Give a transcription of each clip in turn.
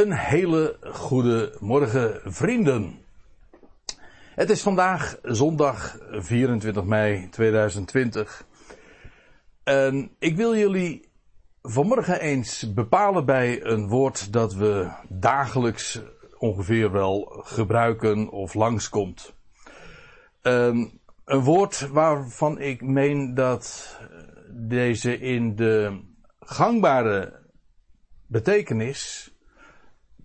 Een hele goede morgen, vrienden. Het is vandaag zondag 24 mei 2020. En ik wil jullie vanmorgen eens bepalen bij een woord dat we dagelijks ongeveer wel gebruiken of langskomt. Um, een woord waarvan ik meen dat deze in de gangbare betekenis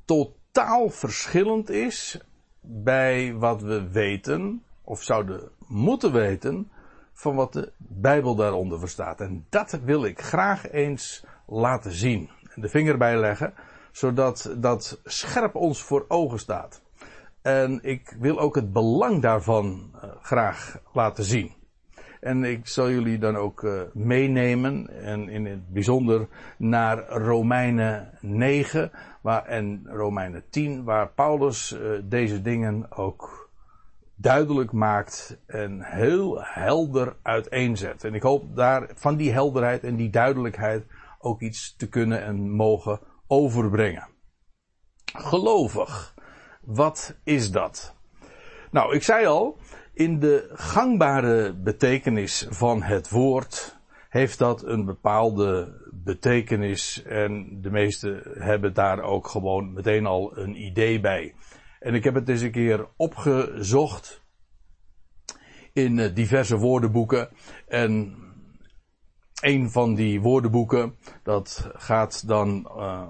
totaal verschillend is bij wat we weten, of zouden moeten weten, van wat de Bijbel daaronder verstaat. En dat wil ik graag eens laten zien. De vinger bijleggen, zodat dat scherp ons voor ogen staat. En ik wil ook het belang daarvan uh, graag laten zien. En ik zal jullie dan ook uh, meenemen, en in het bijzonder naar Romeinen 9 waar, en Romeinen 10, waar Paulus uh, deze dingen ook duidelijk maakt en heel helder uiteenzet. En ik hoop daar van die helderheid en die duidelijkheid ook iets te kunnen en mogen overbrengen. Gelovig, wat is dat? Nou, ik zei al, in de gangbare betekenis van het woord heeft dat een bepaalde betekenis en de meesten hebben daar ook gewoon meteen al een idee bij. En ik heb het eens een keer opgezocht in eh, diverse woordenboeken en een van die woordenboeken dat gaat dan uh,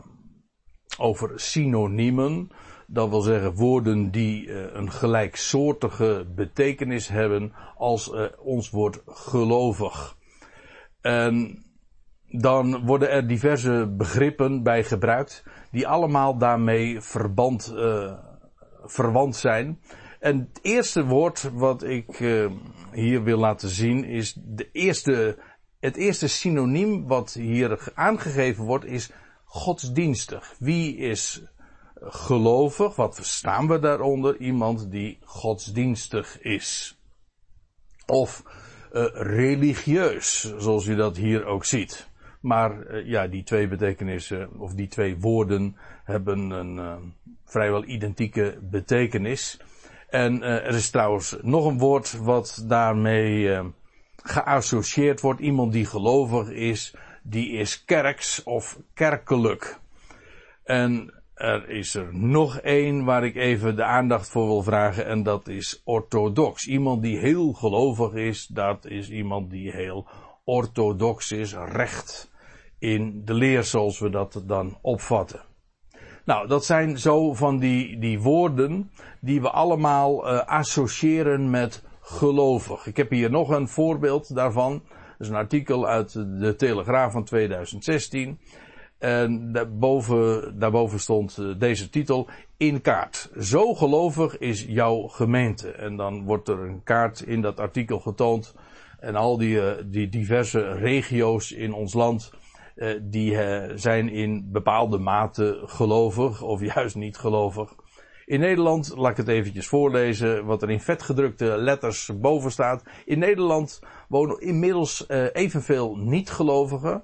over synoniemen. Dat wil zeggen woorden die uh, een gelijksoortige betekenis hebben als uh, ons woord gelovig. En dan worden er diverse begrippen bij gebruikt die allemaal daarmee verband, uh, verwant zijn. En het eerste woord wat ik hier wil laten zien is de eerste, het eerste synoniem wat hier aangegeven wordt is godsdienstig. Wie is gelovig? Wat verstaan we daaronder? Iemand die godsdienstig is. Of uh, religieus, zoals u dat hier ook ziet. Maar uh, ja, die twee betekenissen, of die twee woorden, hebben een uh, vrijwel identieke betekenis. En er is trouwens nog een woord wat daarmee geassocieerd wordt. Iemand die gelovig is, die is kerks of kerkelijk. En er is er nog één waar ik even de aandacht voor wil vragen en dat is orthodox. Iemand die heel gelovig is, dat is iemand die heel orthodox is, recht in de leer zoals we dat dan opvatten. Nou, dat zijn zo van die, die woorden die we allemaal uh, associëren met gelovig. Ik heb hier nog een voorbeeld daarvan. Dat is een artikel uit de Telegraaf van 2016. En daarboven, daarboven stond eh, deze titel in kaart. Zo gelovig is jouw gemeente. En dan wordt er een kaart in dat artikel getoond. En al die, eh, die diverse regio's in ons land, eh, die zijn in bepaalde mate gelovig of juist niet gelovig. In Nederland, laat ik het eventjes voorlezen, wat er in vetgedrukte letters boven staat. In Nederland wonen inmiddels evenveel niet-gelovigen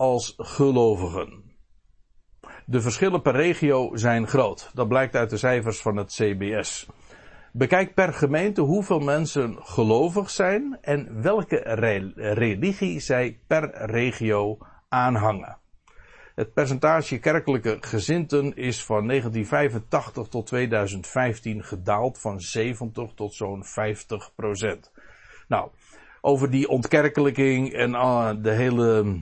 als gelovigen. De verschillen per regio zijn groot. Dat blijkt uit de cijfers van het CBS. Bekijk per gemeente hoeveel mensen gelovig zijn en welke re religie zij per regio aanhangen. Het percentage kerkelijke gezinten is van 1985 tot 2015 gedaald van 70 tot zo'n 50 procent. Nou, over die ontkerkelijking en uh, de hele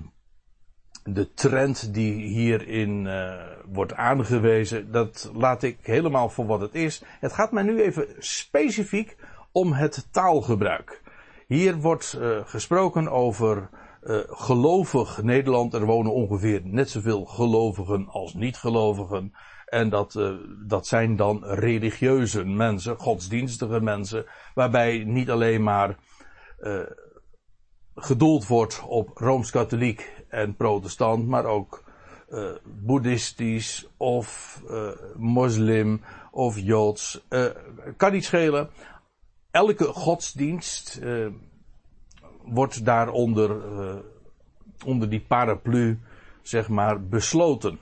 de trend die hierin uh, wordt aangewezen, dat laat ik helemaal voor wat het is. Het gaat mij nu even specifiek om het taalgebruik. Hier wordt uh, gesproken over uh, gelovig Nederland. Er wonen ongeveer net zoveel gelovigen als niet-gelovigen. En dat, dat zijn dan religieuze mensen, godsdienstige mensen, waarbij niet alleen maar gedoeld wordt op Rooms-Katholiek en protestant, maar ook uh, boeddhistisch of uh, moslim of joods. Uh, kan niet schelen. Elke godsdienst wordt daaronder, onder die paraplu, zeg maar, besloten.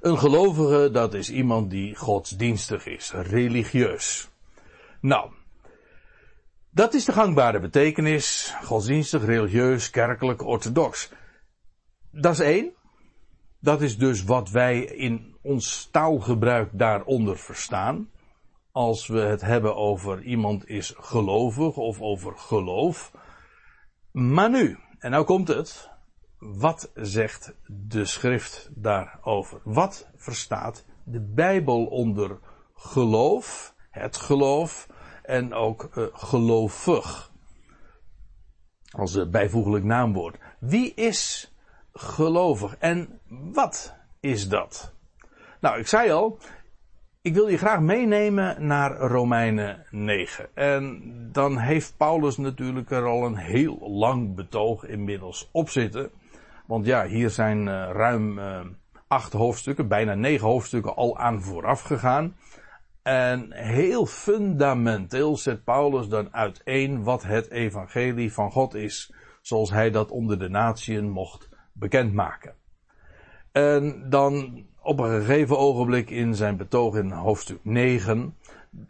Een gelovige, dat is iemand die godsdienstig is, religieus. Nou, dat is de gangbare betekenis, godsdienstig, religieus, kerkelijk, orthodox. Dat is één. Dat is dus wat wij in ons taalgebruik daaronder verstaan. Als we het hebben over iemand is gelovig of over geloof. Maar nu, en nou komt het. Wat zegt de schrift daarover? Wat verstaat de Bijbel onder geloof, het geloof en ook uh, gelovig? Als een bijvoeglijk naamwoord. Wie is gelovig en wat is dat? Nou, ik zei al, ik wil je graag meenemen naar Romeinen 9. En dan heeft Paulus natuurlijk er al een heel lang betoog inmiddels op zitten. Want ja, hier zijn uh, ruim acht hoofdstukken, bijna negen hoofdstukken al aan vooraf gegaan. En heel fundamenteel zet Paulus dan uiteen wat het evangelie van God is, zoals hij dat onder de natieën mocht bekendmaken. En dan op een gegeven ogenblik in zijn betoog in hoofdstuk 9,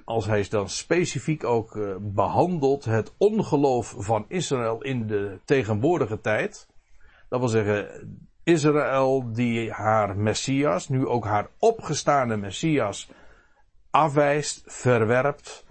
als hij dan specifiek ook uh, behandelt het ongeloof van Israël in de tegenwoordige tijd. Dat wil zeggen, Israël die haar Messias, nu ook haar opgestaande Messias, afwijst, verwerpt.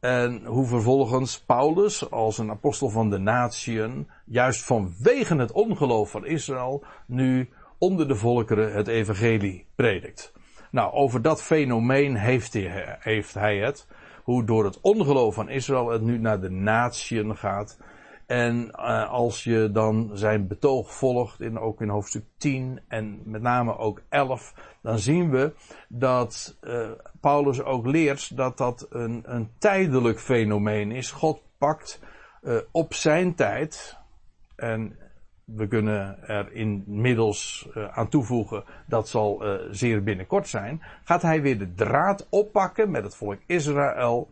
En hoe vervolgens Paulus als een apostel van de natieën, juist vanwege het ongeloof van Israël, nu onder de volkeren het evangelie predikt. Nou, over dat fenomeen heeft hij, heeft hij het. Hoe door het ongeloof van Israël het nu naar de natieën gaat. En uh, als je dan zijn betoog volgt, in, ook in hoofdstuk 10 en met name ook 11, dan zien we dat uh, Paulus ook leert dat dat een, een tijdelijk fenomeen is. God pakt uh, op zijn tijd, en we kunnen er inmiddels aan toevoegen, dat zal zeer binnenkort zijn, gaat hij weer de draad oppakken met het volk Israël.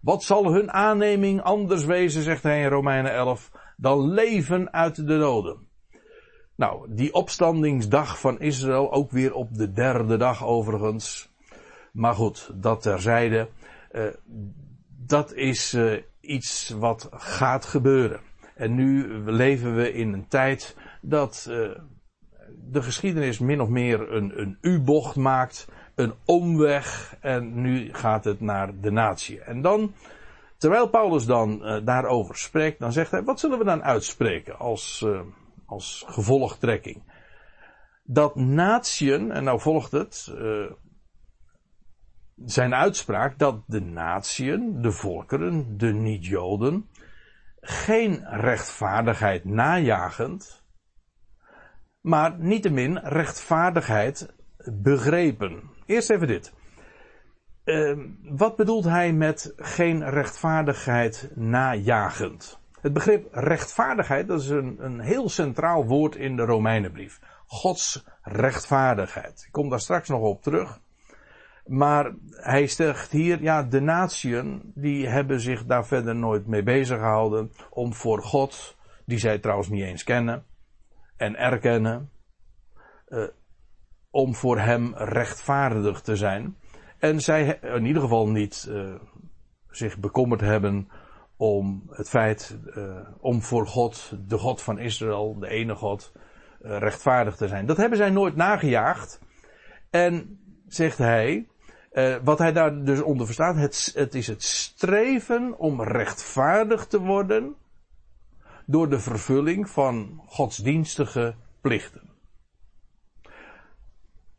Wat zal hun aanneming anders wezen, zegt hij in Romeinen 11, dan leven uit de doden. Nou, die opstandingsdag van Israël, ook weer op de derde dag overigens. Maar goed, dat terzijde. Uh, dat is iets wat gaat gebeuren. En nu leven we in een tijd dat uh, de geschiedenis min of meer een, een U-bocht maakt, een omweg, en nu gaat het naar de natie. En dan, terwijl Paulus dan uh, daarover spreekt, dan zegt hij, wat zullen we dan uitspreken als, uh, als gevolgtrekking? Dat natieën, en nou volgt het, zijn uitspraak dat de natieën, de volkeren, de niet-Joden, geen rechtvaardigheid najagend, maar niettemin rechtvaardigheid begrepen. Eerst even dit. Uh, wat bedoelt hij met geen rechtvaardigheid najagend? Het begrip rechtvaardigheid, dat is een, een heel centraal woord in de Romeinenbrief. Gods rechtvaardigheid. Ik kom daar straks nog op terug. Maar hij zegt hier, ja, de natieën, die hebben zich daar verder nooit mee bezig gehouden om voor God, die zij trouwens niet eens kennen en erkennen, uh, om voor hem rechtvaardig te zijn. En zij in ieder geval niet uh, zich bekommerd hebben om het feit, uh, om voor God, de God van Israël, de ene God, rechtvaardig te zijn. Dat hebben zij nooit nagejaagd. En zegt hij, wat hij daar dus onder verstaat, het, het is het streven om rechtvaardig te worden door de vervulling van godsdienstige plichten.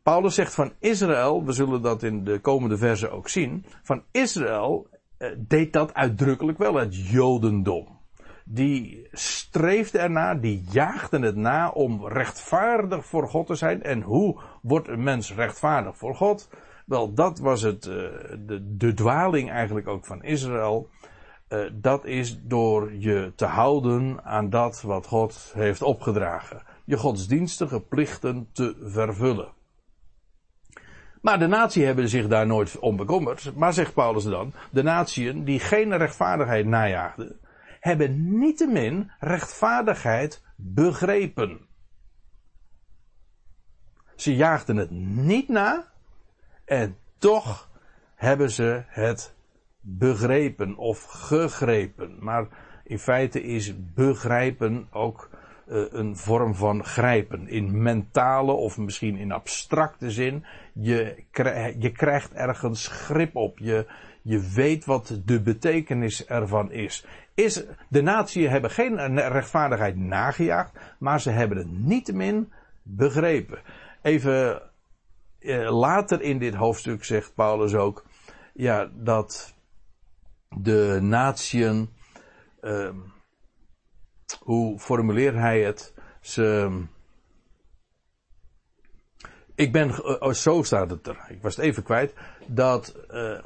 Paulus zegt van Israël, we zullen dat in de komende versen ook zien, van Israël uh, deed dat uitdrukkelijk wel, het Jodendom. Die streefde ernaar, die jaagde het na om rechtvaardig voor God te zijn. En hoe wordt een mens rechtvaardig voor God? Wel, dat was het, uh, de, de dwaling eigenlijk ook van Israël. Uh, dat is door je te houden aan dat wat God heeft opgedragen. Je godsdienstige plichten te vervullen. Maar de natie hebben zich daar nooit om bekommerd. Maar zegt Paulus dan, de natieën die geen rechtvaardigheid najaagden, hebben niettemin rechtvaardigheid begrepen. Ze jaagden het niet na. En toch hebben ze het begrepen of gegrepen. Maar in feite is begrijpen ook een vorm van grijpen. In mentale of misschien in abstracte zin. Je, je krijgt ergens grip op. Je, je weet wat de betekenis ervan is. is de natie hebben geen rechtvaardigheid nagejaagd, maar ze hebben het niettemin begrepen. Even uh, later in dit hoofdstuk zegt Paulus ook ja, dat de natieën uh, hoe formuleert hij het? Ze, ik ben, oh, zo staat het er. Ik was het even kwijt. Dat uh,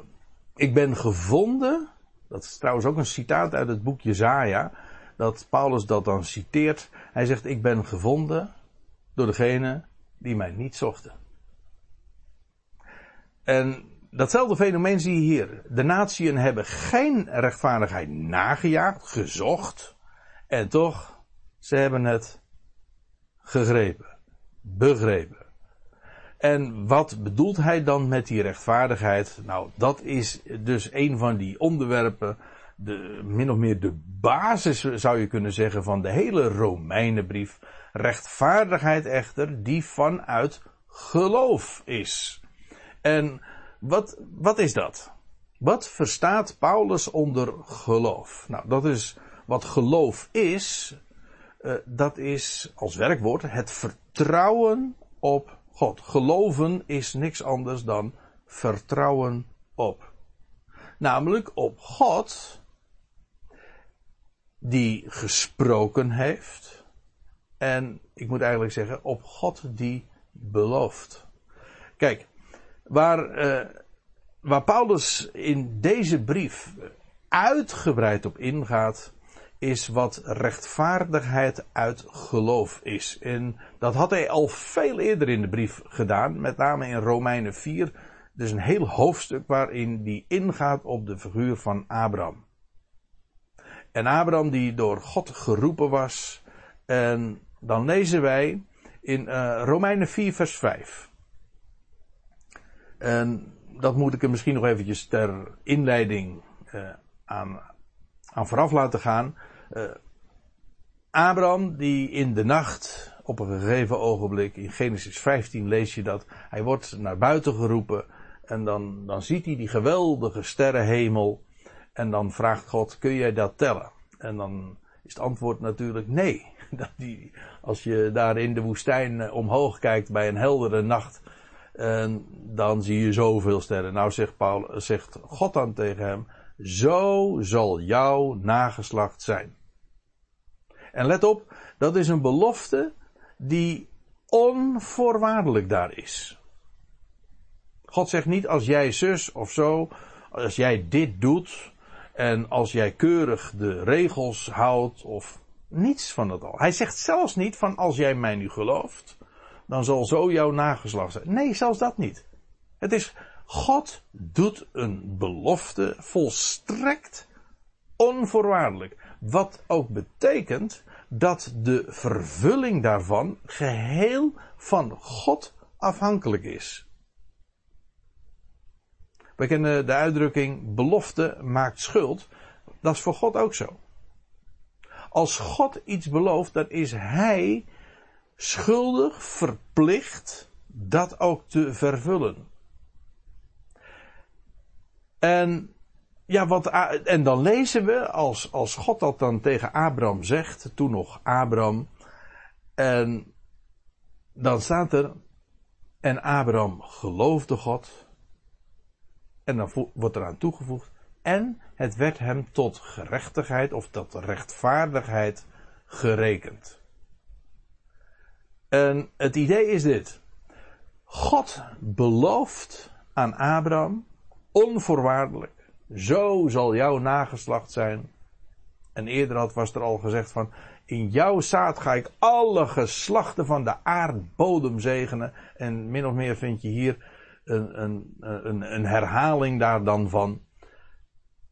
ik ben gevonden. Dat is trouwens ook een citaat uit het boek Jezaja. Dat Paulus dat dan citeert. Hij zegt: Ik ben gevonden door degene die mij niet zochten. En datzelfde fenomeen zie je hier. De natieën hebben geen rechtvaardigheid nagejaagd, gezocht. En toch, ze hebben het gegrepen, begrepen. En wat bedoelt hij dan met die rechtvaardigheid? Nou, dat is dus een van die onderwerpen, de, min of meer de basis zou je kunnen zeggen van de hele Romeinenbrief. Rechtvaardigheid echter die vanuit geloof is. En wat, wat is dat? Wat verstaat Paulus onder geloof? Nou, dat is wat geloof is, uh, dat is als werkwoord het vertrouwen op God. Geloven is niks anders dan vertrouwen op. Namelijk op God die gesproken heeft. En ik moet eigenlijk zeggen, op God die belooft. Kijk, waar, uh, waar Paulus in deze brief uitgebreid op ingaat, is wat rechtvaardigheid uit geloof is. En dat had hij al veel eerder in de brief gedaan, met name in Romeinen 4. Dus een heel hoofdstuk waarin die ingaat op de figuur van Abraham. En Abraham die door God geroepen was. En dan lezen wij in uh, Romeinen 4 vers 5. En dat moet ik er misschien nog eventjes ter inleiding uh, aan aan vooraf laten gaan. Uh, Abraham, die in de nacht, op een gegeven ogenblik, in Genesis 15 lees je dat, hij wordt naar buiten geroepen en dan, dan ziet hij die geweldige sterrenhemel en dan vraagt God, kun jij dat tellen? En dan is het antwoord natuurlijk nee. Dat die, als je daar in de woestijn eh, omhoog kijkt bij een heldere nacht, en dan zie je zoveel sterren. Nou zegt, Paul, zegt God dan tegen hem, zo zal jouw nageslacht zijn. En let op, dat is een belofte die onvoorwaardelijk daar is. God zegt niet als jij zus of zo, als jij dit doet en als jij keurig de regels houdt of niets van dat al. Hij zegt zelfs niet van als jij mij nu gelooft, dan zal zo jouw nageslacht zijn. Nee, zelfs dat niet. Het is God doet een belofte volstrekt onvoorwaardelijk. Wat ook betekent dat de vervulling daarvan geheel van God afhankelijk is. We kennen de uitdrukking belofte maakt schuld. Dat is voor God ook zo. Als God iets belooft, dan is Hij schuldig verplicht dat ook te vervullen. En, ja, wat, en dan lezen we, als, als God dat dan tegen Abraham zegt, toen nog Abraham, en dan staat er, en Abraham geloofde God, en dan wordt eraan toegevoegd, en het werd hem tot gerechtigheid of tot rechtvaardigheid gerekend. En het idee is dit. God belooft aan Abraham onvoorwaardelijk. Zo zal jouw nageslacht zijn. En eerder had was er al gezegd van, in jouw zaad ga ik alle geslachten van de aardbodem zegenen. En min of meer vind je hier een, een, een, een herhaling daar dan van.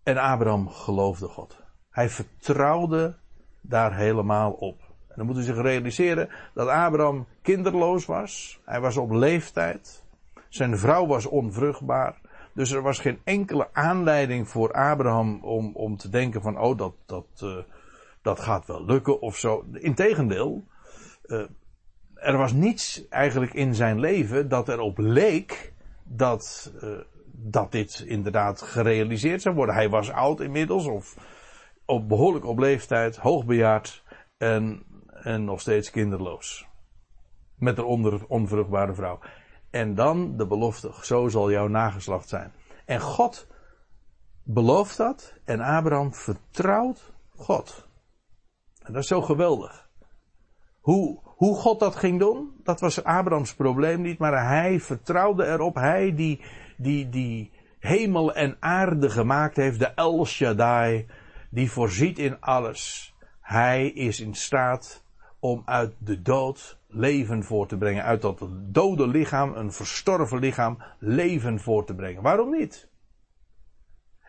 En Abraham geloofde God. Hij vertrouwde daar helemaal op. dan moet u zich realiseren dat Abraham kinderloos was. Hij was op leeftijd. Zijn vrouw was onvruchtbaar. Dus er was geen enkele aanleiding voor Abraham om, om te denken van, oh, dat, dat, uh, dat gaat wel lukken of zo. Integendeel, uh, er was niets eigenlijk in zijn leven dat erop leek dat, uh, dat dit inderdaad gerealiseerd zou worden. Hij was oud inmiddels, of op, behoorlijk op leeftijd, hoogbejaard en, en nog steeds kinderloos. Met een onvruchtbare vrouw. En dan de belofte, zo zal jouw nageslacht zijn. En God belooft dat en Abraham vertrouwt God. En dat is zo geweldig. Hoe, hoe God dat ging doen, dat was Abrahams probleem niet, maar hij vertrouwde erop. Hij die, die, die hemel en aarde gemaakt heeft, de El Shaddai, die voorziet in alles. Hij is in staat om uit de dood leven voor te brengen. Uit dat dode lichaam, een verstorven lichaam, leven voor te brengen. Waarom niet?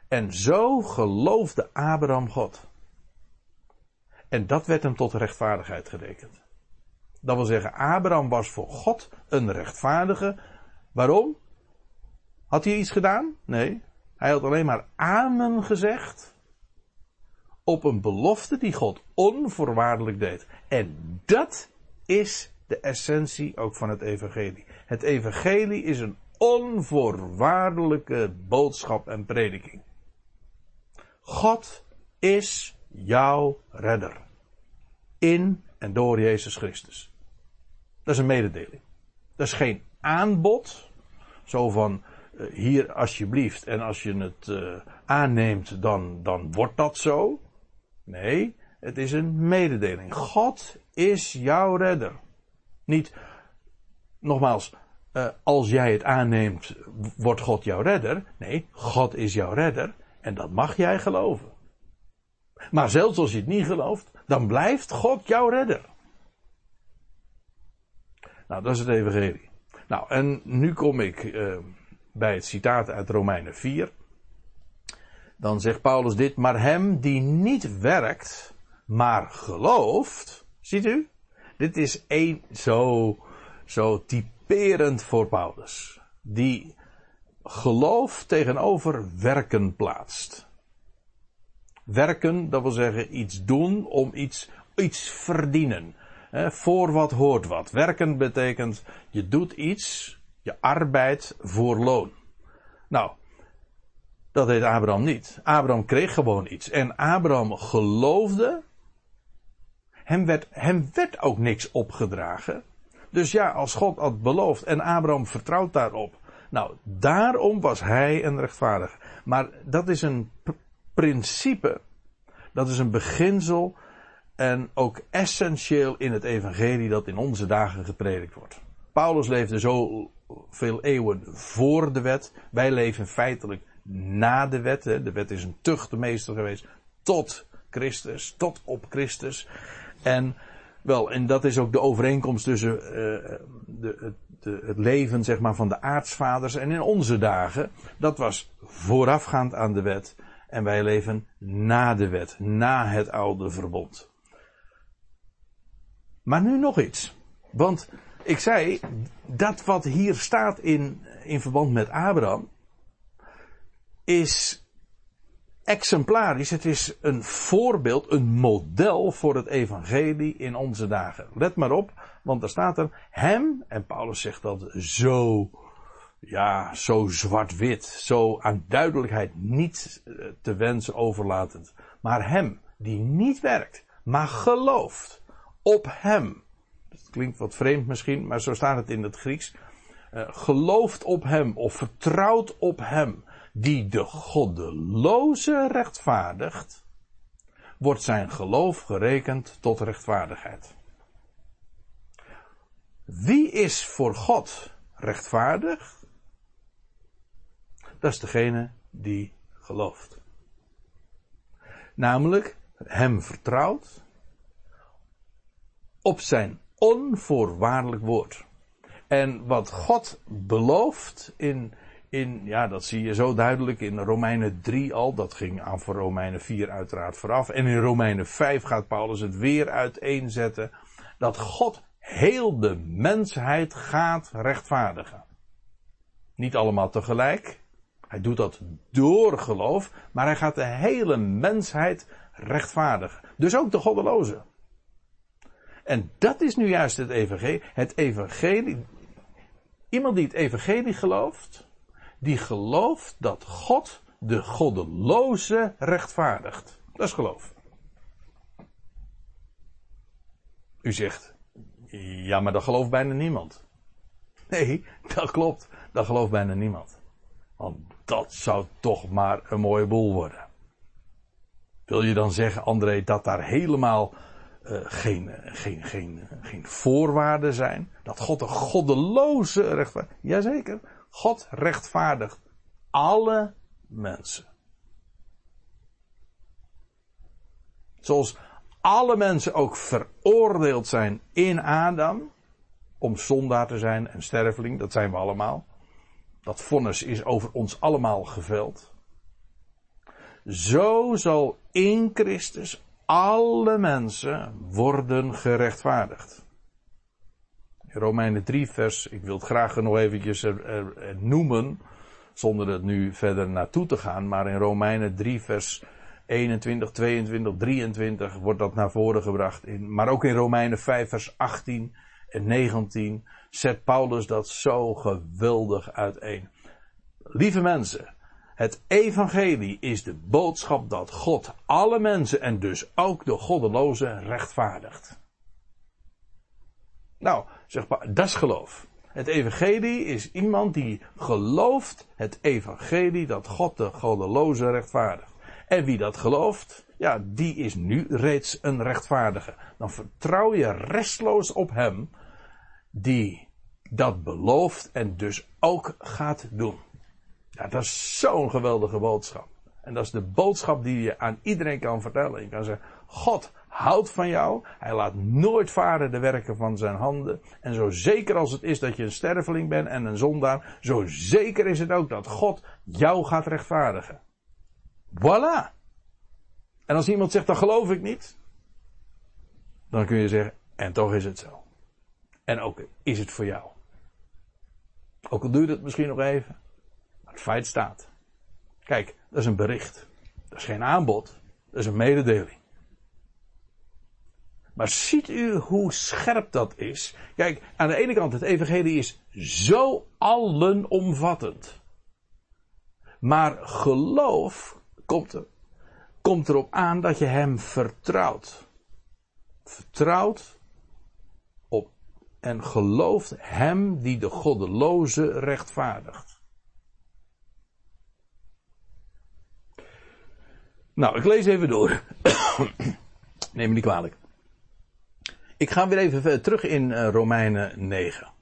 En zo geloofde Abraham God. En dat werd hem tot rechtvaardigheid gerekend. Dat wil zeggen, Abraham was voor God een rechtvaardige. Waarom? Had hij iets gedaan? Nee. Hij had alleen maar amen gezegd op een belofte die God onvoorwaardelijk deed. En dat is de essentie ook van het evangelie. Het evangelie is een onvoorwaardelijke boodschap en prediking. God is jouw redder. In en door Jezus Christus. Dat is een mededeling. Dat is geen aanbod. Zo van, uh, hier alsjeblieft. En als je het uh, aanneemt, dan, dan wordt dat zo. Nee, het is een mededeling. God is jouw redder. Niet, nogmaals, uh, als jij het aanneemt, wordt God jouw redder. Nee, God is jouw redder. En dat mag jij geloven. Maar zelfs als je het niet gelooft, dan blijft God jouw redder. Nou, dat is het evangelie. Nou, en nu kom ik uh, bij het citaat uit Romeinen 4. Dan zegt Paulus dit, maar hem die niet werkt, maar gelooft. Ziet u? Dit is één zo, zo typerend voor Paulus. Die geloof tegenover werken plaatst. Werken, dat wil zeggen iets doen om iets, iets verdienen. voor wat hoort wat. Werken betekent je doet iets, je arbeidt voor loon. Nou, dat deed Abraham niet. Abraham kreeg gewoon iets. En Abraham geloofde. Hem werd, hem werd ook niks opgedragen. Dus ja, als God had beloofd en Abraham vertrouwt daarop. Nou, daarom was hij een rechtvaardige. Maar dat is een principe. Dat is een beginsel. En ook essentieel in het evangelie dat in onze dagen gepredikt wordt. Paulus leefde zo veel eeuwen voor de wet. Wij leven feitelijk na de wet. De wet is een tuchtmeester geweest tot Christus, tot op Christus. En wel, en dat is ook de overeenkomst tussen uh, de, de, het leven zeg maar, van de aartsvaders en in onze dagen. Dat was voorafgaand aan de wet. En wij leven na de wet, na het oude verbond. Maar nu nog iets. Want ik zei, dat wat hier staat in, in verband met Abraham, is exemplarisch. Het is een voorbeeld, een model voor het evangelie in onze dagen. Let maar op, want er staat er hem, en Paulus zegt dat zo, ja, zo zwart-wit, zo aan duidelijkheid niet eh, te wensen overlatend. Maar hem, die niet werkt, maar gelooft op hem. Dat klinkt wat vreemd misschien, maar zo staat het in het Grieks. Uh, gelooft op hem of vertrouwt op hem die de goddeloze rechtvaardigt, wordt zijn geloof gerekend tot rechtvaardigheid. Wie is voor God rechtvaardig? Dat is degene die gelooft. Namelijk hem vertrouwt op zijn onvoorwaardelijk woord. En wat God belooft in in, ja, dat zie je zo duidelijk in Romeinen 3 al. Dat ging aan voor Romeinen 4 uiteraard vooraf. En in Romeinen 5 gaat Paulus het weer uiteenzetten. Dat God heel de mensheid gaat rechtvaardigen. Niet allemaal tegelijk. Hij doet dat door geloof. Maar hij gaat de hele mensheid rechtvaardigen. Dus ook de goddelozen. En dat is nu juist het evangelie. Het evangelie. Iemand die het evangelie gelooft, die gelooft dat God de goddeloze rechtvaardigt. Dat is geloof. U zegt, ja, maar dat gelooft bijna niemand. Nee, dat klopt. Dat gelooft bijna niemand. Want dat zou toch maar een mooie boel worden. Wil je dan zeggen, André, dat daar helemaal uh, geen, geen, geen, geen voorwaarden zijn? Dat God een goddeloze rechtvaardigt? Jazeker. God rechtvaardigt alle mensen. Zoals alle mensen ook veroordeeld zijn in Adam. Om zondaar te zijn en sterveling, dat zijn we allemaal. Dat vonnis is over ons allemaal geveld. Zo zal in Christus alle mensen worden gerechtvaardigd. Romeinen 3 vers, ik wil het graag nog eventjes noemen, zonder het nu verder naartoe te gaan, maar in Romeinen 3 vers 21, 22, 23 wordt dat naar voren gebracht. In, maar ook in Romeinen 5 vers 18 en 19 zet Paulus dat zo geweldig uiteen. Lieve mensen, het evangelie is de boodschap dat God alle mensen en dus ook de goddelozen rechtvaardigt. Nou, zeg maar, dat is geloof. Het evangelie is iemand die gelooft het evangelie dat God de goddeloze rechtvaardigt. En wie dat gelooft, ja, die is nu reeds een rechtvaardige. Dan vertrouw je restloos op hem die dat belooft en dus ook gaat doen. Ja, dat is zo'n geweldige boodschap. En dat is de boodschap die je aan iedereen kan vertellen. Je kan zeggen, God houdt van jou. Hij laat nooit varen de werken van zijn handen. En zo zeker als het is dat je een sterveling bent en een zondaar, zo zeker is het ook dat God jou gaat rechtvaardigen. Voilà. En als iemand zegt, dat geloof ik niet. Dan kun je zeggen, en toch is het zo. En ook is het voor jou. Ook al duurt het misschien nog even. Maar het feit staat. Kijk, dat is een bericht. Dat is geen aanbod. Dat is een mededeling. Maar ziet u hoe scherp dat is? Kijk, aan de ene kant, het evangelie is zo allenomvattend. Maar geloof komt, er, komt erop aan dat je hem vertrouwt. Vertrouwt op en gelooft hem die de goddeloze rechtvaardigt. Nou, ik lees even door. Neem me niet kwalijk. Ik ga weer even terug in eh, Romeinen 9.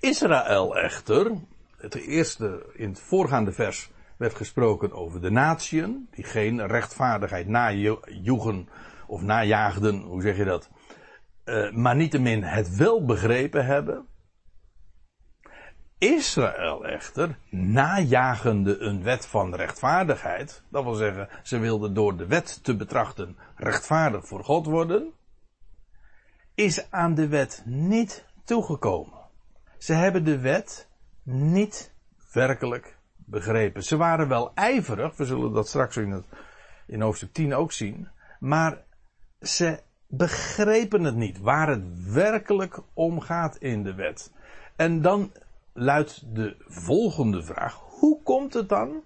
Israël echter, het eerste in het voorgaande vers werd gesproken over de natieën, die geen rechtvaardigheid najoegen of najaagden, hoe zeg je dat, uh, maar niettemin het wel begrepen hebben. Israël echter, najagende een wet van rechtvaardigheid, dat wil zeggen, ze wilden door de wet te betrachten rechtvaardig voor God worden, is aan de wet niet toegekomen. Ze hebben de wet niet werkelijk begrepen. Ze waren wel ijverig, we zullen dat straks in, het, in hoofdstuk 10 ook zien, maar ze begrepen het niet, waar het werkelijk om gaat in de wet. En dan luidt de volgende vraag. Hoe komt het dan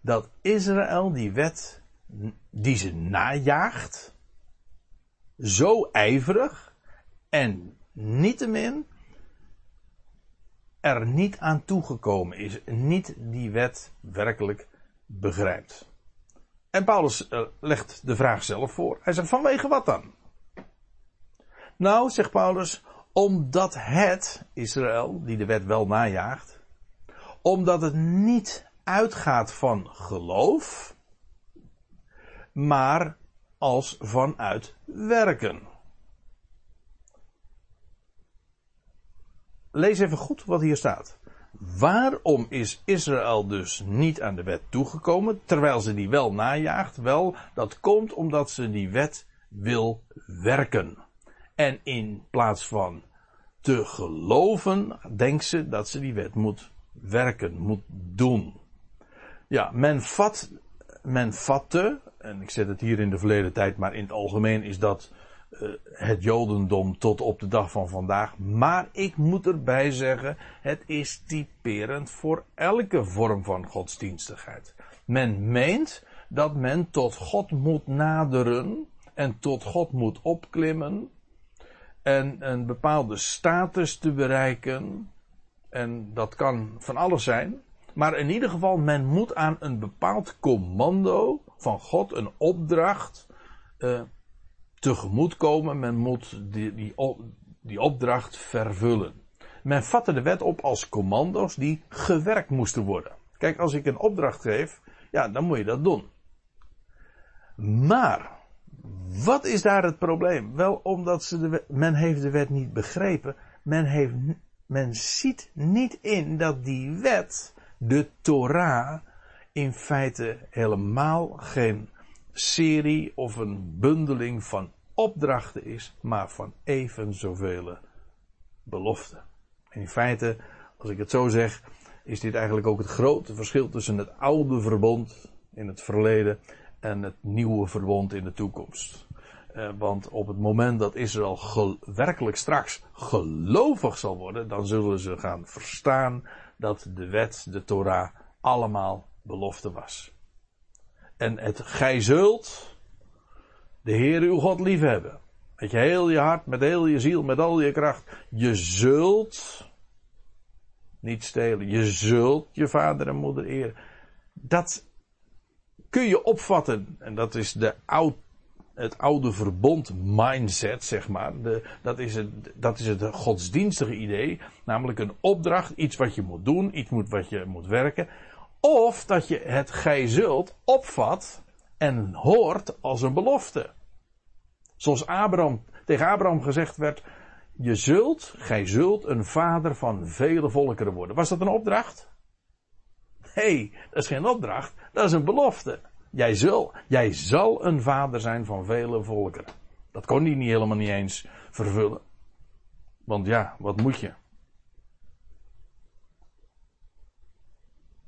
dat Israël die wet die ze najaagt, zo ijverig en niettemin er niet aan toegekomen is, niet die wet werkelijk begrijpt. En Paulus uh, legt de vraag zelf voor. Hij zegt, vanwege wat dan? Nou, zegt Paulus, omdat het, Israël, die de wet wel najaagt, omdat het niet uitgaat van geloof, maar als vanuit werken. Lees even goed wat hier staat. Waarom is Israël dus niet aan de wet toegekomen, terwijl ze die wel najaagt? Wel, dat komt omdat ze die wet wil werken. En in plaats van te geloven, denkt ze dat ze die wet moet werken, moet doen. Ja, men vat, men vatte, en ik zet het hier in de verleden tijd, maar in het algemeen is dat uh, het Jodendom tot op de dag van vandaag. Maar ik moet erbij zeggen, het is typerend voor elke vorm van godsdienstigheid. Men meent dat men tot God moet naderen en tot God moet opklimmen en een bepaalde status te bereiken. En dat kan van alles zijn. Maar in ieder geval, men moet aan een bepaald commando van God, een opdracht, uh, tegemoetkomen. Men moet die, die, die opdracht vervullen. Men vatte de wet op als commando's die gewerkt moesten worden. Kijk, als ik een opdracht geef, ja, dan moet je dat doen. Maar, wat is daar het probleem? Wel, omdat ze men heeft de wet niet begrepen. Men, heeft, men ziet niet in dat die wet, de Torah, in feite helemaal geen serie of een bundeling van opdrachten is, maar van even zoveel beloften. En in feite, als ik het zo zeg, is dit eigenlijk ook het grote verschil tussen het oude verbond in het verleden en het nieuwe verbond in de toekomst. Eh, want op het moment dat Israël werkelijk straks gelovig zal worden, dan zullen ze gaan verstaan dat de wet, de Torah, allemaal belofte was. En het gij zult de Heer uw God liefhebben. Met je heel je hart, met heel je ziel, met al je kracht. Je zult niet stelen. Je zult je vader en moeder eren. Dat kun je opvatten. En dat is de oud, het oude verbond mindset, zeg maar. De, dat, is het, dat is het godsdienstige idee. Namelijk een opdracht, iets wat je moet doen, iets moet, wat je moet werken. Of dat je het gij zult opvat en hoort als een belofte. Zoals Abraham, tegen Abraham gezegd werd, je zult, gij zult een vader van vele volkeren worden. Was dat een opdracht? Nee, dat is geen opdracht, dat is een belofte. Jij, zul, jij zal een vader zijn van vele volkeren. Dat kon hij niet helemaal niet eens vervullen. Want ja, wat moet je?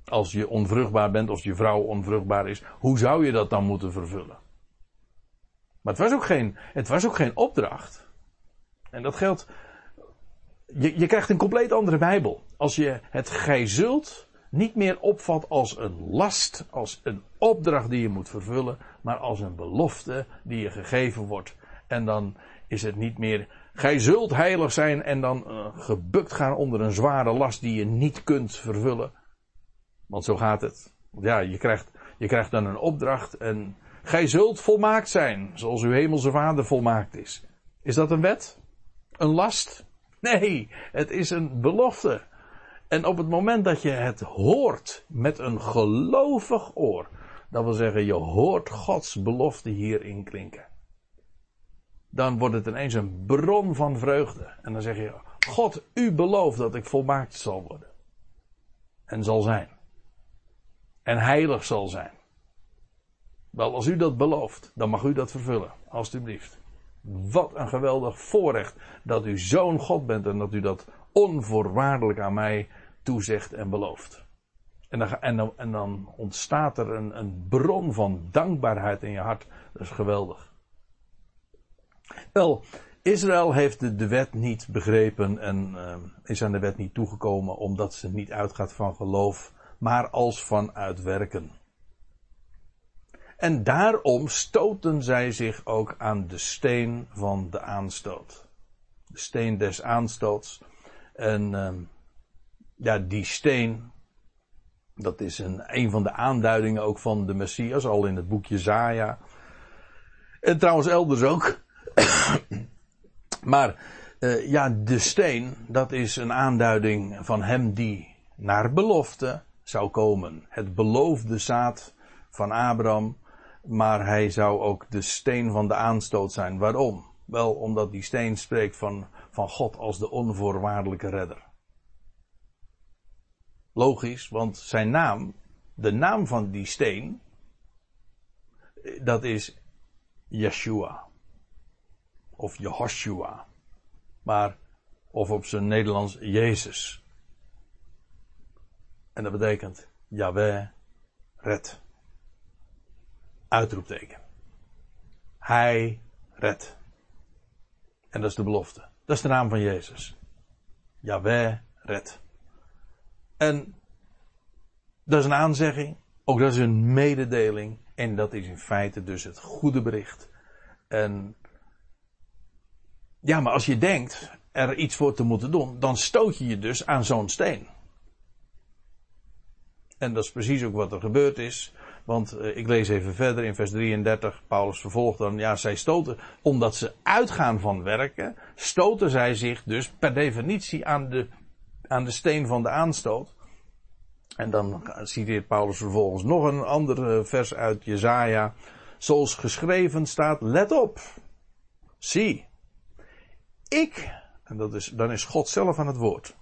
Als je onvruchtbaar bent of je vrouw onvruchtbaar is, hoe zou je dat dan moeten vervullen? Maar het was ook geen, het was ook geen opdracht. En dat geldt. Je, je krijgt een compleet andere Bijbel. Als je het gij zult niet meer opvat als een last, als een opdracht die je moet vervullen, maar als een belofte die je gegeven wordt. En dan is het niet meer, gij zult heilig zijn en dan uh, gebukt gaan onder een zware last die je niet kunt vervullen. Want zo gaat het. Ja, je krijgt, je krijgt dan een opdracht en gij zult volmaakt zijn, zoals uw hemelse vader volmaakt is. Is dat een wet? Een last? Nee, het is een belofte. En op het moment dat je het hoort met een gelovig oor, dat wil zeggen je hoort Gods belofte hierin klinken. Dan wordt het ineens een bron van vreugde. En dan zeg je, God, u belooft dat ik volmaakt zal worden. En zal zijn en heilig zal zijn. Wel, als u dat belooft, dan mag u dat vervullen, alstublieft. Wat een geweldig voorrecht dat u zo'n God bent en dat u dat onvoorwaardelijk aan mij toezegt en belooft. En dan, en dan, en dan ontstaat er een, een, bron van dankbaarheid in je hart. Dat is geweldig. Wel, Israël heeft de, wet niet begrepen en uh, is aan de wet niet toegekomen omdat ze niet uitgaat van geloof maar als van uitwerken. En daarom stoten zij zich ook aan de steen van de aanstoot. De steen des aanstoots. En uh, ja, die steen, dat is een, een van de aanduidingen ook van de Messias, al in het boekje Zaja. En trouwens elders ook. maar uh, ja, de steen, dat is een aanduiding van hem die naar belofte zou komen. Het beloofde zaad van Abraham, maar hij zou ook de steen van de aanstoot zijn. Waarom? Wel omdat die steen spreekt van, van God als de onvoorwaardelijke redder. Logisch, want zijn naam, de naam van die steen, dat is Yeshua. Of Jehoshua. Maar, of op zijn Nederlands, Jezus. En dat betekent, Yahweh, red. Uitroepteken. Hij redt. En dat is de belofte. Dat is de naam van Jezus. Yahweh red. En dat is een aanzegging. Ook dat is een mededeling. En dat is in feite dus het goede bericht. En ja, maar als je denkt er iets voor te moeten doen, dan stoot je je dus aan zo'n steen. En dat is precies ook wat er gebeurd is. Want uh, ik lees even verder in vers 33. Paulus vervolgt dan. Ja, zij stoten. Omdat ze uitgaan van werken. Stoten zij zich dus per definitie aan de, aan de steen van de aanstoot. En dan citeert Paulus vervolgens nog een ander vers uit Jezaja. Zoals geschreven staat. Let op. Zie. Ik. En dat is, dan is God zelf aan het woord.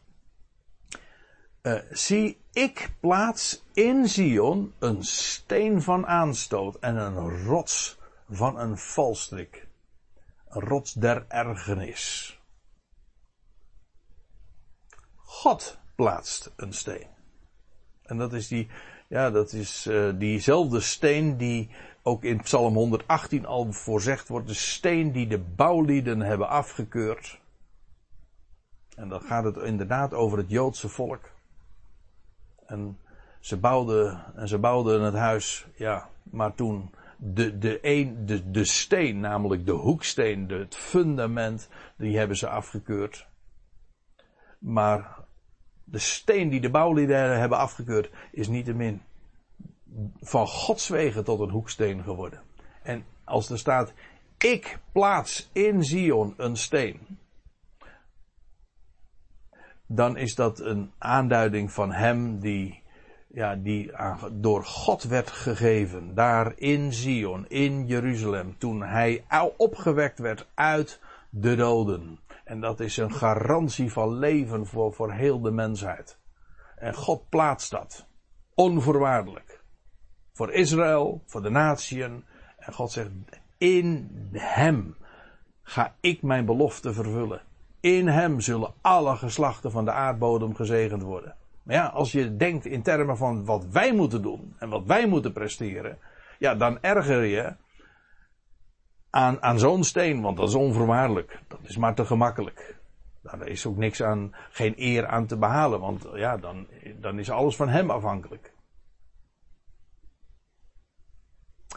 Uh, zie, ik plaats in Zion een steen van aanstoot en een rots van een valstrik. Een rots der ergernis. God plaatst een steen. En dat is die, ja, dat is uh, diezelfde steen die ook in Psalm 118 al voorzegd wordt. De steen die de bouwlieden hebben afgekeurd. En dan gaat het inderdaad over het Joodse volk. En ze bouwden, en ze bouwden het huis, ja, maar toen de, de, een, de, de steen, namelijk de hoeksteen, de, het fundament, die hebben ze afgekeurd. Maar de steen die de bouwlieden hebben afgekeurd, is niet min van Gods wegen tot een hoeksteen geworden. En als er staat, ik plaats in Zion een steen, dan is dat een aanduiding van hem die, ja, die door God werd gegeven, daar in Zion, in Jeruzalem, toen hij opgewekt werd uit de doden. En dat is een garantie van leven voor, voor heel de mensheid. En God plaatst dat. Onvoorwaardelijk. Voor Israël, voor de natieën. En God zegt, in hem ga ik mijn belofte vervullen. In hem zullen alle geslachten van de aardbodem gezegend worden. Maar ja, als je denkt in termen van wat wij moeten doen en wat wij moeten presteren, ja, dan erger je aan, aan zo'n steen, want dat is onvoorwaardelijk. Dat is maar te gemakkelijk. Nou, daar is ook niks aan, geen eer aan te behalen, want ja, dan, dan is alles van hem afhankelijk.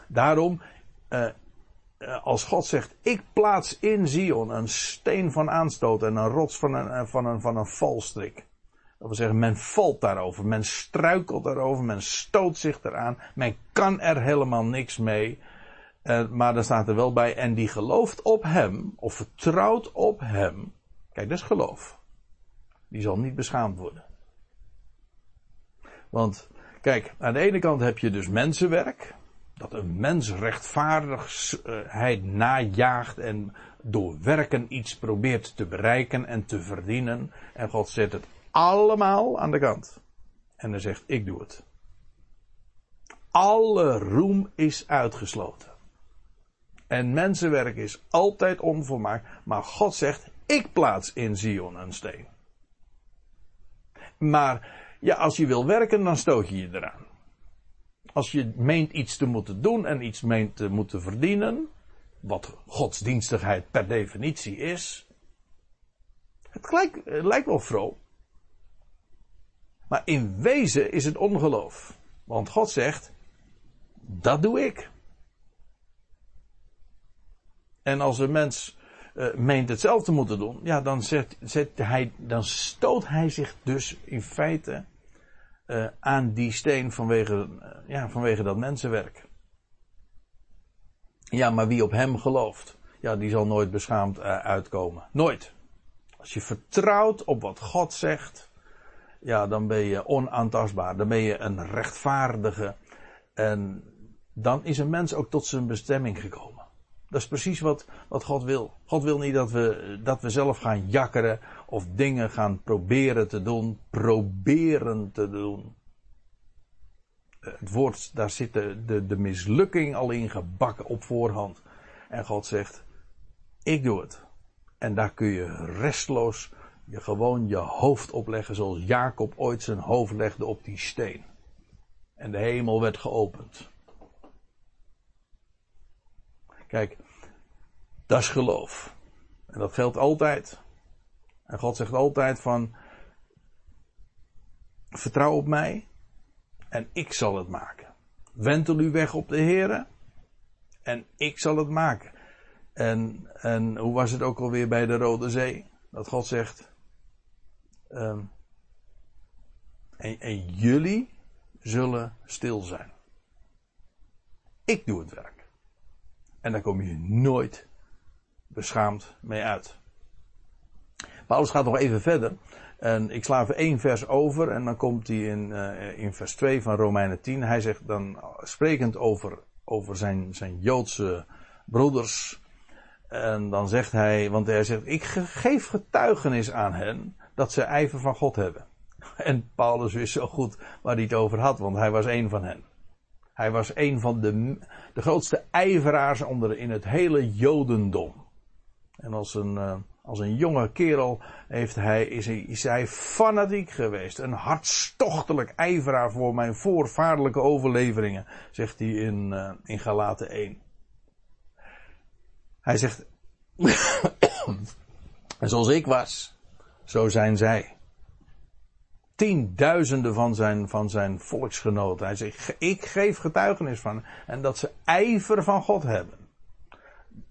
Daarom, eh, als God zegt, ik plaats in Zion een steen van aanstoot en een rots van een, van een, van een valstrik. Dat wil zeggen, men valt daarover, men struikelt daarover, men stoot zich eraan, men kan er helemaal niks mee. Uh, maar dan staat er wel bij, en die gelooft op hem, of vertrouwt op hem. Kijk, dat is geloof. Die zal niet beschaamd worden. Want, kijk, aan de ene kant heb je dus mensenwerk dat een mens rechtvaardigheid najaagt en door werken iets probeert te bereiken en te verdienen. En God zet het allemaal aan de kant. En hij zegt, ik doe het. Alle roem is uitgesloten. En mensenwerk is altijd onvolmaakt, maar God zegt, ik plaats in Zion een steen. Maar ja, als je wil werken, dan stoot je je eraan als je meent iets te moeten doen en iets meent te moeten verdienen, wat godsdienstigheid per definitie is, het lijkt, wel vroom. Maar in wezen is het ongeloof. Want God zegt, dat doe ik. En als een mens uh, meent hetzelfde te moeten doen, ja, dan, zet hij, dan stoot hij zich dus in feite uh, aan die steen vanwege, uh, ja, vanwege dat mensenwerk. Ja, maar wie op hem gelooft, ja, die zal nooit beschaamd uh, uitkomen. Nooit. Als je vertrouwt op wat God zegt, ja, dan ben je onaantastbaar. Dan ben je een rechtvaardige. En dan is een mens ook tot zijn bestemming gekomen. Dat is precies wat, wat God wil. God wil niet dat we, dat we zelf gaan jakkeren of dingen gaan proberen te doen. Proberen te doen. Het woord, daar zit de, de, de mislukking al in gebakken op voorhand. En God zegt, ik doe het. En daar kun je restloos je gewoon je hoofd opleggen zoals Jacob ooit zijn hoofd legde op die steen. En de hemel werd geopend. Kijk, dat is geloof. En dat geldt altijd. En God zegt altijd van, vertrouw op mij en ik zal het maken. Wentel u weg op de Here en ik zal het maken. En, en hoe was het ook alweer bij de Rode Zee? Dat God zegt, en, en jullie zullen stil zijn. Ik doe het werk. En daar kom je nooit beschaamd mee uit. Paulus gaat nog even verder. En ik sla even één vers over en dan komt hij in, uh, in vers 2 van Romeinen 10. Hij zegt dan, sprekend over, over zijn, zijn Joodse broeders. En dan zegt hij, want hij zegt, ik geef getuigenis aan hen dat ze ijver van God hebben. En Paulus wist zo goed waar hij het over had, want hij was een van hen. Hij was een van de, de grootste ijveraars onder in het hele Jodendom. En als een, uh, als een jonge kerel heeft hij, is, hij, fanatiek geweest. Een hartstochtelijk ijveraar voor mijn voorvaardelijke overleveringen, zegt hij in, uh, in Galaten 1. Hij zegt, en zoals ik was, zo zijn zij tienduizenden van zijn, van zijn volksgenoten. Hij zegt, ik geef getuigenis van. En dat ze ijver van God hebben.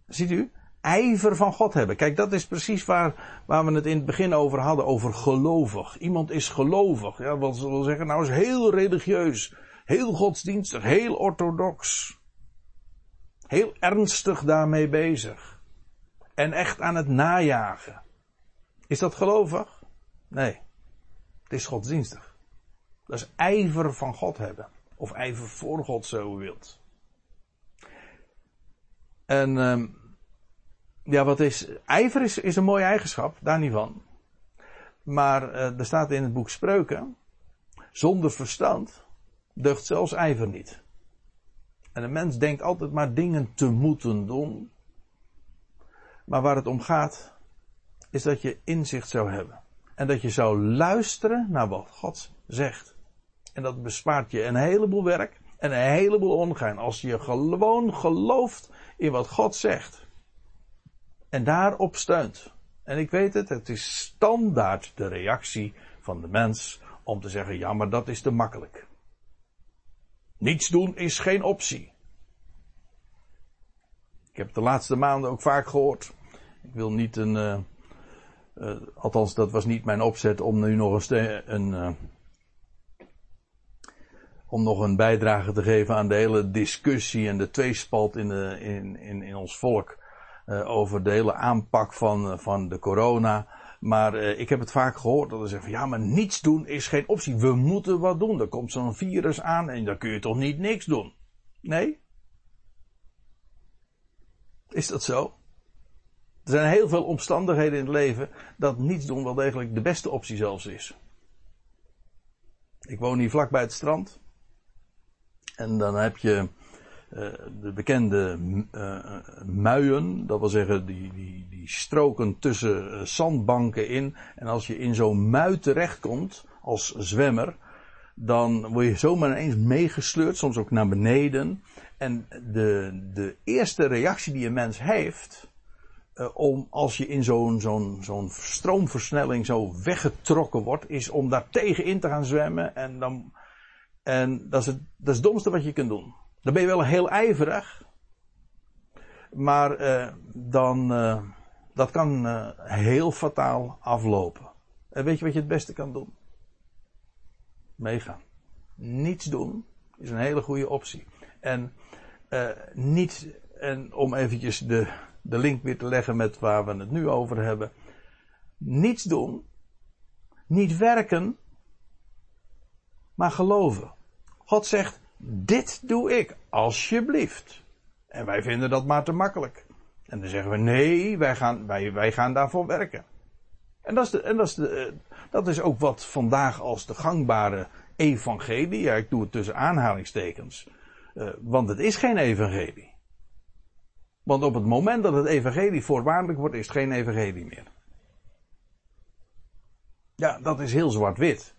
Ziet u? Ijver van God hebben. Kijk, dat is precies waar, waar we het in het begin over hadden. Over gelovig. Iemand is gelovig. Ja, wat ze wil zeggen, nou is heel religieus. Heel godsdienstig. Heel orthodox. Heel ernstig daarmee bezig. En echt aan het najagen. Is dat gelovig? Nee. Het is godsdienstig. Dat is ijver van God hebben. Of ijver voor God, zo wilt. En um, ja, wat is. Ijver is, is een mooie eigenschap, daar niet van. Maar uh, er staat in het boek Spreuken. Zonder verstand deugt zelfs ijver niet. En een mens denkt altijd maar dingen te moeten doen. Maar waar het om gaat, is dat je inzicht zou hebben. En dat je zou luisteren naar wat God zegt. En dat bespaart je een heleboel werk en een heleboel ongein. Als je gewoon gelooft in wat God zegt. En daarop steunt. En ik weet het, het is standaard de reactie van de mens om te zeggen, ja maar dat is te makkelijk. Niets doen is geen optie. Ik heb de laatste maanden ook vaak gehoord. Ik wil niet een, uh, althans, dat was niet mijn opzet om nu nog een, een uh, om nog een bijdrage te geven aan de hele discussie en de tweespalt in, de, in, in, in ons volk uh, over de hele aanpak van, van de corona. Maar ik heb het vaak gehoord dat ze zeggen van ja, maar niets doen is geen optie. We moeten wat doen. Er komt zo'n virus aan en dan kun je toch niet niks doen. Nee? Is dat zo? Er zijn heel veel omstandigheden in het leven dat niets doen wel degelijk de beste optie zelfs is. Ik woon hier vlak bij het strand. En dan heb je uh, de bekende uh, muien, dat wil zeggen die, die, die stroken tussen zandbanken in. En als je in zo'n mui terechtkomt als zwemmer, dan word je zomaar ineens meegesleurd, soms ook naar beneden. En de, de eerste reactie die een mens heeft, uh, om als je in zo'n stroomversnelling zo weggetrokken wordt, is om daar tegenin te gaan zwemmen. En, dan, en dat, is het, dat is het domste wat je kunt doen. Dan ben je wel heel ijverig. Maar uh, dan, uh, dat kan heel fataal aflopen. En weet je wat je het beste kan doen? Meegaan. Niets doen is een hele goede optie. En niet, en om eventjes de, de link weer te leggen met waar we het nu over hebben. Niets doen, niet werken, maar geloven. God zegt, dit doe ik, alsjeblieft. En wij vinden dat maar te makkelijk. En dan zeggen we nee, wij gaan, wij, wij gaan daarvoor werken. En, dat is, de, en dat, is de, eh, dat is ook wat vandaag als de gangbare evangelie, ja ik doe het tussen aanhalingstekens, uh, want het is geen evangelie. Want op het moment dat het evangelie voorwaardelijk wordt, is het geen evangelie meer. Ja, dat is heel zwart-wit.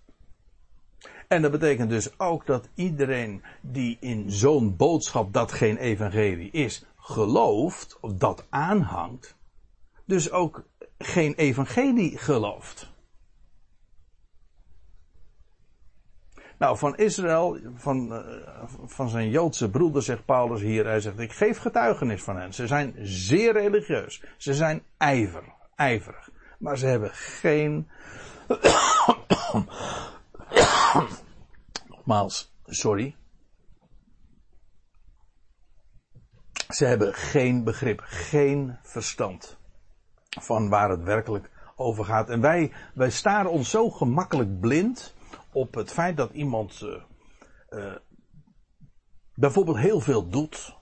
En dat betekent dus ook dat iedereen die in zo'n boodschap dat geen evangelie is, gelooft, of dat aanhangt, dus ook geen evangelie gelooft. Nou, van Israël, van, uh, van zijn Joodse broeder, zegt Paulus hier, hij zegt, ik geef getuigenis van hen. Ze zijn zeer religieus. Ze zijn ijver, ijverig. Maar ze hebben geen... Nogmaals, sorry. Ze hebben geen begrip, geen verstand van waar het werkelijk over gaat. En wij, wij staren ons zo gemakkelijk blind op het feit dat iemand uh, uh, bijvoorbeeld heel veel doet.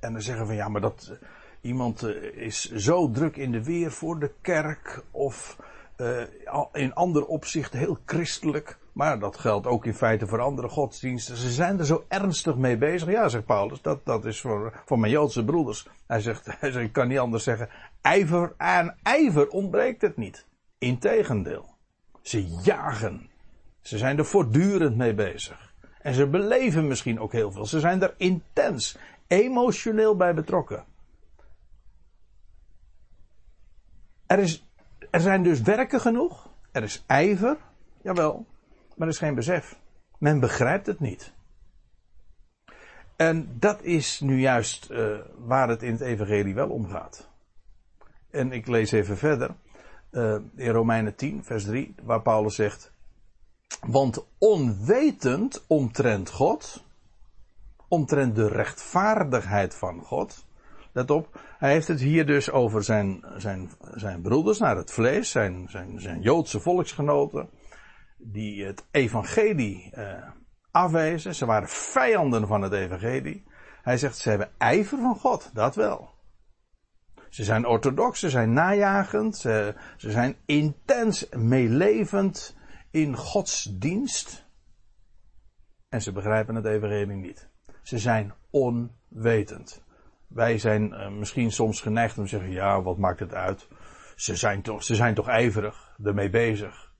En dan zeggen we ja, maar dat uh, iemand is zo druk in de weer voor de kerk of in ander opzicht heel christelijk. Maar dat geldt ook in feite voor andere godsdiensten. Ze zijn er zo ernstig mee bezig. Ja, zegt Paulus, dat, dat is voor, voor mijn Joodse broeders. Hij zegt, hij zegt, ik kan niet anders zeggen. Ijver aan ijver ontbreekt het niet. Integendeel. Ze jagen. Ze zijn er voortdurend mee bezig. En ze beleven misschien ook heel veel. Ze zijn er intens, emotioneel bij betrokken. Er, is, er zijn dus werken genoeg. Er is ijver. Jawel. Maar er is geen besef. Men begrijpt het niet. En dat is nu juist uh, waar het in het Evangelie wel om gaat. En ik lees even verder. Uh, in Romeinen 10, vers 3, waar Paulus zegt. Want onwetend omtrent God, omtrent de rechtvaardigheid van God. Let op, hij heeft het hier dus over zijn, zijn, zijn broeders naar het vlees, zijn, zijn, zijn Joodse volksgenoten die het evangelie uh, afwezen. Ze waren vijanden van het evangelie. Hij zegt, ze hebben ijver van God, dat wel. Ze zijn orthodox, ze zijn najagend, ze, ze zijn intens meelevend in Gods dienst. En ze begrijpen het evangelie niet. Ze zijn onwetend. Wij zijn uh, misschien soms geneigd om te zeggen, ja, wat maakt het uit? Ze zijn toch, ze zijn toch ijverig ermee bezig.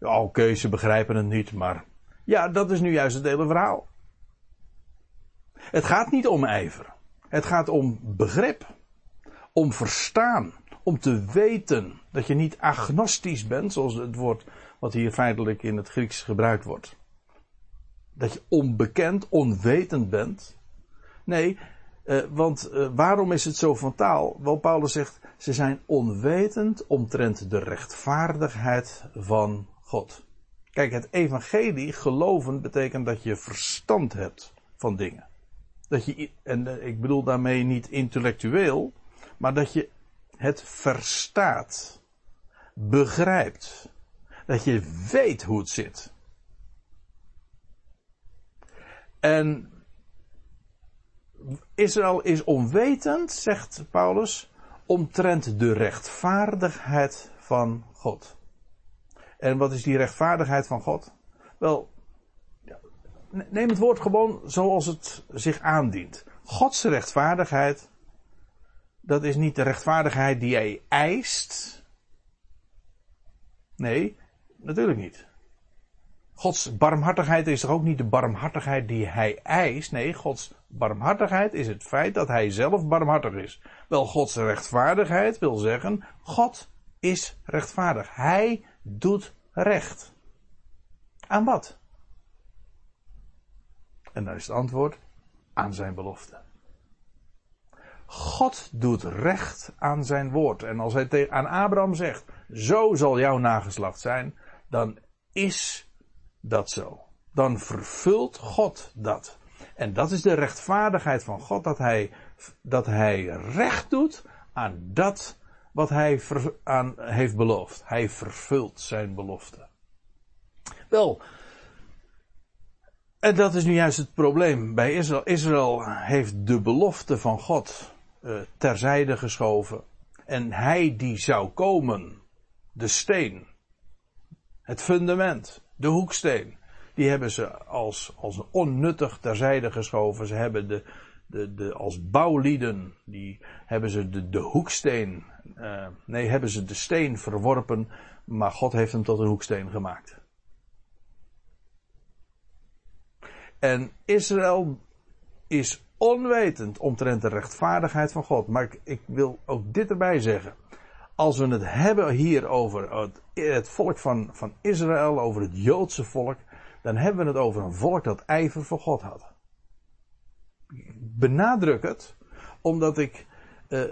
Ja, oké, ze begrijpen het niet, maar ja, dat is nu juist het hele verhaal. Het gaat niet om ijver. Het gaat om begrip. Om verstaan. Om te weten dat je niet agnostisch bent, zoals het woord wat hier feitelijk in het Grieks gebruikt wordt. Dat je onbekend, onwetend bent. Nee, uh, want uh, waarom is het zo van taal? Wel, Paulus zegt, ze zijn onwetend omtrent de rechtvaardigheid van God. Kijk, het evangelie geloven betekent dat je verstand hebt van dingen. Dat je, en eh, ik bedoel daarmee niet intellectueel, maar dat je het verstaat, begrijpt. Dat je weet hoe het zit. En Israël is onwetend, zegt Paulus, omtrent de rechtvaardigheid van God. En wat is die rechtvaardigheid van God? Wel, neem het woord gewoon zoals het zich aandient. Gods rechtvaardigheid, dat is niet de rechtvaardigheid die hij eist. Nee, natuurlijk niet. Gods barmhartigheid is toch ook niet de barmhartigheid die hij eist? Nee, Gods barmhartigheid is het feit dat hij zelf barmhartig is. Wel, Gods rechtvaardigheid wil zeggen, God is rechtvaardig. Hij doet recht. Aan wat? En dan is het antwoord aan zijn belofte. God doet recht aan zijn woord. En als hij aan Abraham zegt, zo zal jouw nageslacht zijn, dan is dat zo. Dan vervult God dat. En dat is de rechtvaardigheid van God, dat hij, dat hij recht doet aan dat wat hij aan heeft beloofd. Hij vervult zijn belofte. Wel, en dat is nu juist het probleem bij Israël. Israël heeft de belofte van God uh, terzijde geschoven. En hij die zou komen, de steen, het fundament, de hoeksteen, die hebben ze als, als onnuttig terzijde geschoven. Ze hebben de, de, de, als bouwlieden, die hebben ze de, de hoeksteen, uh, nee, hebben ze de steen verworpen, maar God heeft hem tot een hoeksteen gemaakt. En Israël is onwetend omtrent de rechtvaardigheid van God. Maar ik, wil ook dit erbij zeggen. Als we het hebben hier over het, het volk van, van Israël, over het Joodse volk, dan hebben we het over een volk dat ijver voor God had. Benadruk het, omdat ik uh,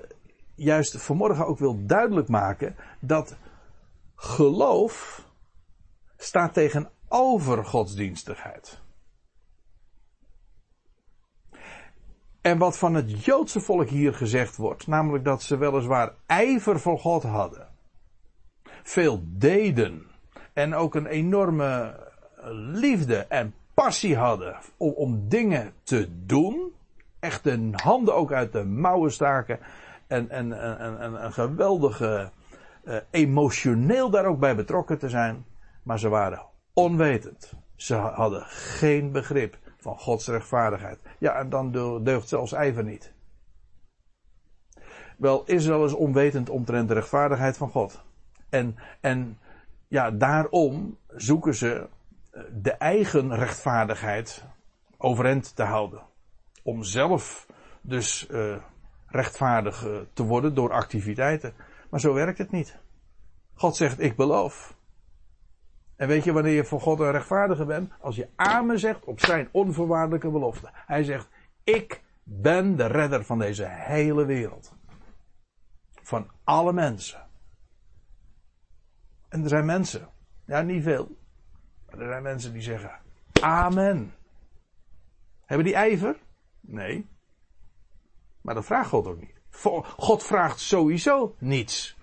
juist vanmorgen ook wil duidelijk maken dat geloof staat tegenover godsdienstigheid. En wat van het Joodse volk hier gezegd wordt, namelijk dat ze weliswaar ijver voor God hadden, veel deden en ook een enorme liefde en passie hadden om, dingen te doen, echt de handen ook uit de mouwen staken en, en, en, en een geweldige uh, emotioneel daar ook bij betrokken te zijn, maar ze waren onwetend. Ze hadden geen begrip van Gods rechtvaardigheid. Ja, en dan deugt zelfs ijver niet. Wel, Israël is onwetend omtrent de rechtvaardigheid van God. En, en ja, daarom zoeken ze eh, de eigen rechtvaardigheid overeind te houden. Om zelf dus uh, rechtvaardig uh, te worden door activiteiten. Maar zo werkt het niet. God zegt, ik beloof. En weet je wanneer je voor God een rechtvaardige bent? Als je amen zegt op zijn onvoorwaardelijke belofte. Hij zegt, ik ben de redder van deze hele wereld. Van alle mensen. En er zijn mensen, ja niet veel, maar er zijn mensen die zeggen, amen. Hebben die ijver? Nee. Maar dat vraagt God ook niet. God vraagt sowieso niets.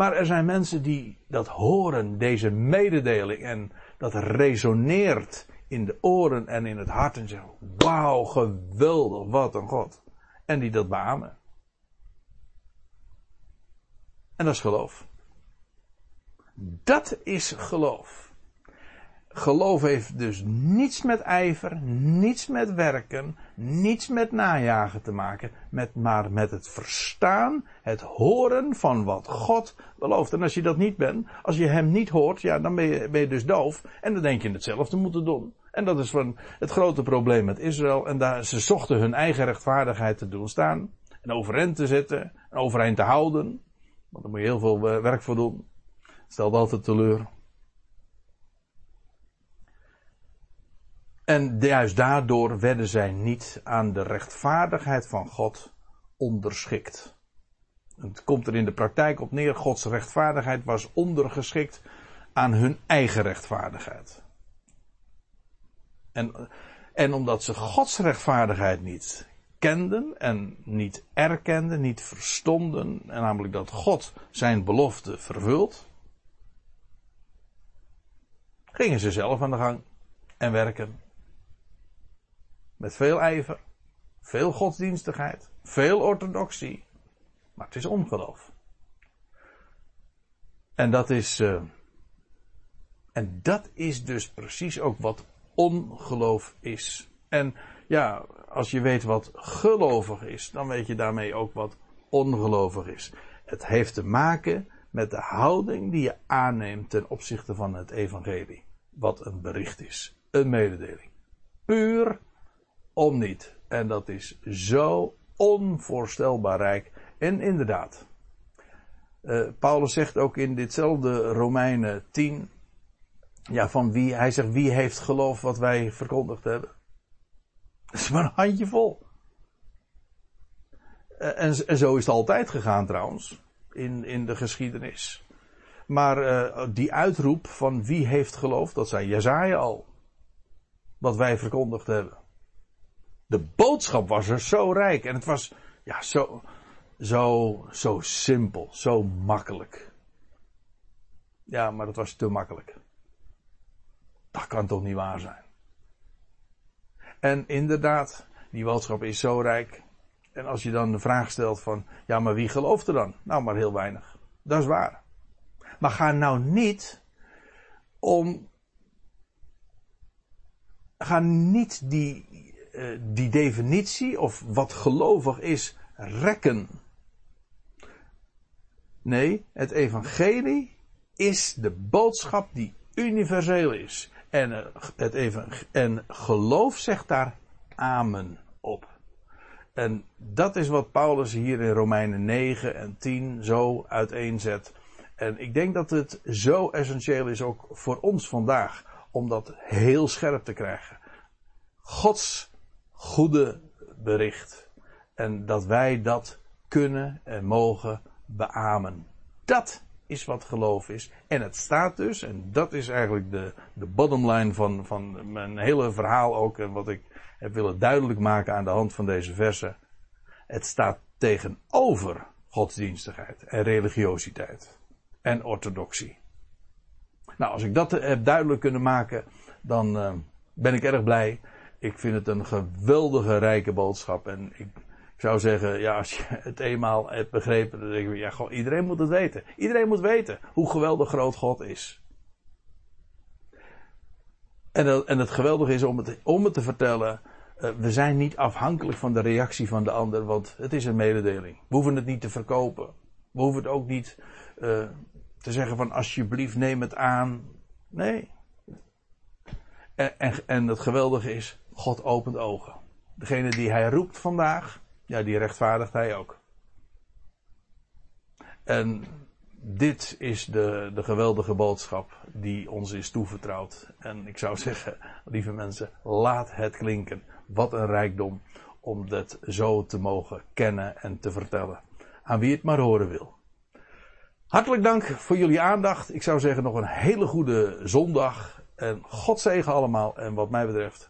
Maar er zijn mensen die dat horen, deze mededeling, en dat resoneert in de oren en in het hart en zeggen: Wauw, geweldig, wat een God. En die dat beamen. En dat is geloof. Dat is geloof. Geloof heeft dus niets met ijver, niets met werken, niets met najagen te maken, met, maar met het verstaan, het horen van wat God belooft. En als je dat niet bent, als je hem niet hoort, ja, dan ben je, dus doof. En dan denk je hetzelfde moeten doen. En dat is van het grote probleem met Israël. En daar, ze zochten hun eigen rechtvaardigheid te doen staan. En overeind te zetten. En overeind te houden. Want daar moet je heel veel eh, werk voor doen. Stelt altijd teleur. En juist daardoor werden zij niet aan de rechtvaardigheid van God onderschikt. Het komt er in de praktijk op neer, Gods rechtvaardigheid was ondergeschikt aan hun eigen rechtvaardigheid. En, en omdat ze Gods rechtvaardigheid niet kenden en niet erkenden, niet verstonden, en namelijk dat God zijn belofte vervult, gingen ze zelf aan de gang en werken met veel ijver, veel godsdienstigheid, veel orthodoxie. Maar het is ongeloof. En dat is. Uh, en dat is dus precies ook wat ongeloof is. En ja, als je weet wat gelovig is, dan weet je daarmee ook wat ongelovig is. Het heeft te maken met de houding die je aanneemt ten opzichte van het evangelie. Wat een bericht is. Een mededeling. Puur om niet. En dat is zo onvoorstelbaar rijk. En inderdaad, uh, Paulus zegt ook in ditzelfde Romeinen 10, ja, van wie, hij zegt, wie heeft geloof wat wij verkondigd hebben? Dat is maar een handje vol. Uh, en, en, zo is het altijd gegaan trouwens, in, in de geschiedenis. Maar uh, die uitroep van wie heeft geloof, dat zei Jezaja al. Wat wij verkondigd hebben. De boodschap was er zo rijk en het was ja, zo, zo, zo simpel, zo makkelijk. Ja, maar dat was te makkelijk. Dat kan toch niet waar zijn. En inderdaad, die boodschap is zo rijk. En als je dan de vraag stelt van, ja, maar wie gelooft er dan? Nou, maar heel weinig. Dat is waar. Maar ga nou niet om. Ga niet die, die definitie of wat gelovig is rekken. Nee, het evangelie is de boodschap die universeel is. En, uh, het en geloof zegt daar amen op. En dat is wat Paulus hier in Romeinen 9 en 10 zo uiteenzet. En ik denk dat het zo essentieel is ook voor ons vandaag om dat heel scherp te krijgen. Gods goede bericht. En dat wij dat kunnen en mogen beamen. Dat is wat geloof is. En het staat dus, en dat is eigenlijk de, de bottomline van, van mijn hele verhaal ook, en wat ik heb willen duidelijk maken aan de hand van deze versen. Het staat tegenover godsdienstigheid en religiositeit en orthodoxie. Nou, als ik dat heb duidelijk kunnen maken, dan uh, ben ik erg blij. Ik vind het een geweldige rijke boodschap. En ik, zou zeggen, ja, als je het eenmaal hebt begrepen, dan denk ik, ja, gewoon, iedereen moet het weten. Iedereen moet weten hoe geweldig groot God is. En, en het geweldige is om het, om het te vertellen, uh, we zijn niet afhankelijk van de reactie van de ander, want het is een mededeling. We hoeven het niet te verkopen. We hoeven het ook niet uh, te zeggen van alsjeblieft neem het aan. Nee. En, en, en het geweldige is, God opent ogen. Degene die hij roept vandaag, ja, die rechtvaardigt hij ook. En dit is de, de geweldige boodschap die ons is toevertrouwd. En ik zou zeggen, lieve mensen, laat het klinken. Wat een rijkdom om dat zo te mogen kennen en te vertellen. Aan wie het maar horen wil. Hartelijk dank voor jullie aandacht. Ik zou zeggen nog een hele goede zondag. En God zegen allemaal. En wat mij betreft,